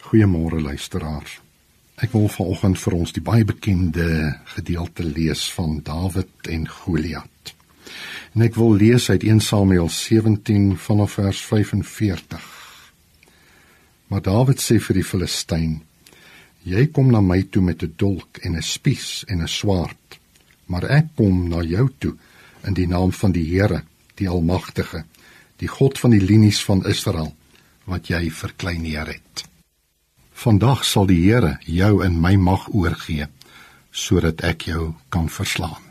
Goeiemôre luisteraars. Ek wil vanoggend vir ons die baie bekende gedeelte lees van Dawid en Goliat. En ek wil lees uit 1 Samuel 17 vanaf vers 45. Maar Dawid sê vir die Filistyn: Jy kom na my toe met 'n dolk en 'n spies en 'n swaard, maar ek kom na jou toe in die naam van die Here, die Almagtige, die God van die linies van Israel, wat jy verkleineer het. Vandag sal die Here jou in my mag oorgee sodat ek jou kan verslaan.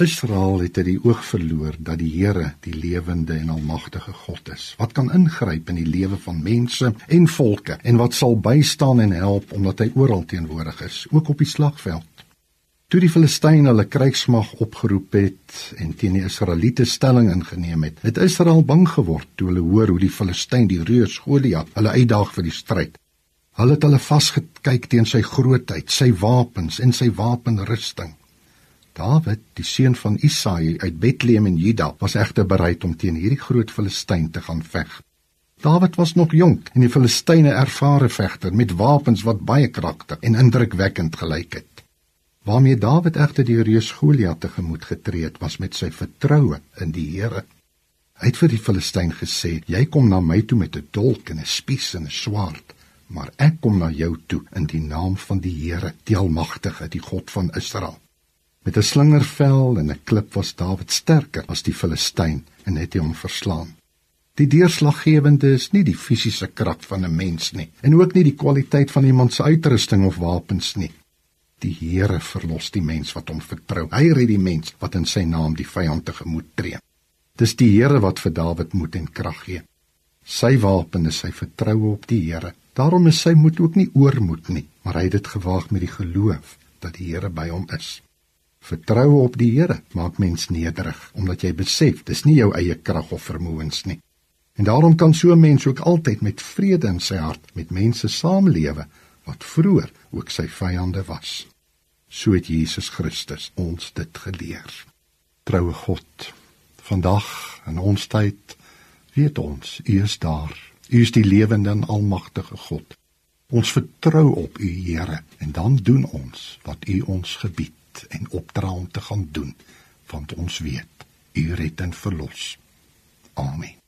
Israel het uit die oog verloor dat die Here die lewende en almagtige God is wat kan ingryp in die lewe van mense en volke en wat sal bystaan en help omdat hy oral teenwoordig is, ook op die slagveld. Toe die Filistyne hulle krygsmag opgeroep het en teen die Israeliete stelling ingeneem het, het Israel bang geword toe hulle hoor hoe die Filistyn die reus Goliat hulle uitdaag vir die stryd. Hulle het hulle vasgekyk teen sy grootheid, sy wapens en sy wapenrusting. Dawid, die seun van Isaai uit Bethlehem in Juda, was egter bereid om teen hierdie groot Filistyn te gaan veg. Dawid was nog jonk en die Filistyne ervare vegter met wapens wat baie kragtig en indrukwekkend gelyk het. Waarmee Dawid egter die reus Goliat tegemoet getree het, was met sy vertroue in die Here. Hy het vir die Filistyn gesê: "Jy kom na my toe met 'n dolk en 'n spies en 'n swaard." Maar ek kom na jou toe in die naam van die Here, die Almagtige, die God van Israel. Met 'n slingervel en 'n klip was Dawid sterker as die Filistyn en het hom verslaan. Die deurslaggewende is nie die fisiese krag van 'n mens nie en ook nie die kwaliteit van iemand se uitrusting of wapens nie. Die Here verlos die mens wat hom vertrou. Hy red die mens wat in sy naam die vyand tegemoet tree. Dis die Here wat vir Dawid moed en krag gee. Sy wapen is sy vertroue op die Here Daarom is sy moed ook nie oormoed nie, maar hy het dit gewaag met die geloof dat die Here by hom is. Vertroue op die Here maak mens nederig, omdat jy besef dis nie jou eie krag of vermoëns nie. En daarom kan so 'n mens ook altyd met vrede in sy hart met mense saamlewe wat vroeër ook sy vyande was. So het Jesus Christus ons dit geleer. Troue God, vandag in ons tyd weet ons, U is daar U is die lewende en almagtige God. Ons vertrou op U, Here, en dan doen ons wat U ons gebied en opdra om te gaan doen, want ons weet U red en verlos. Amen.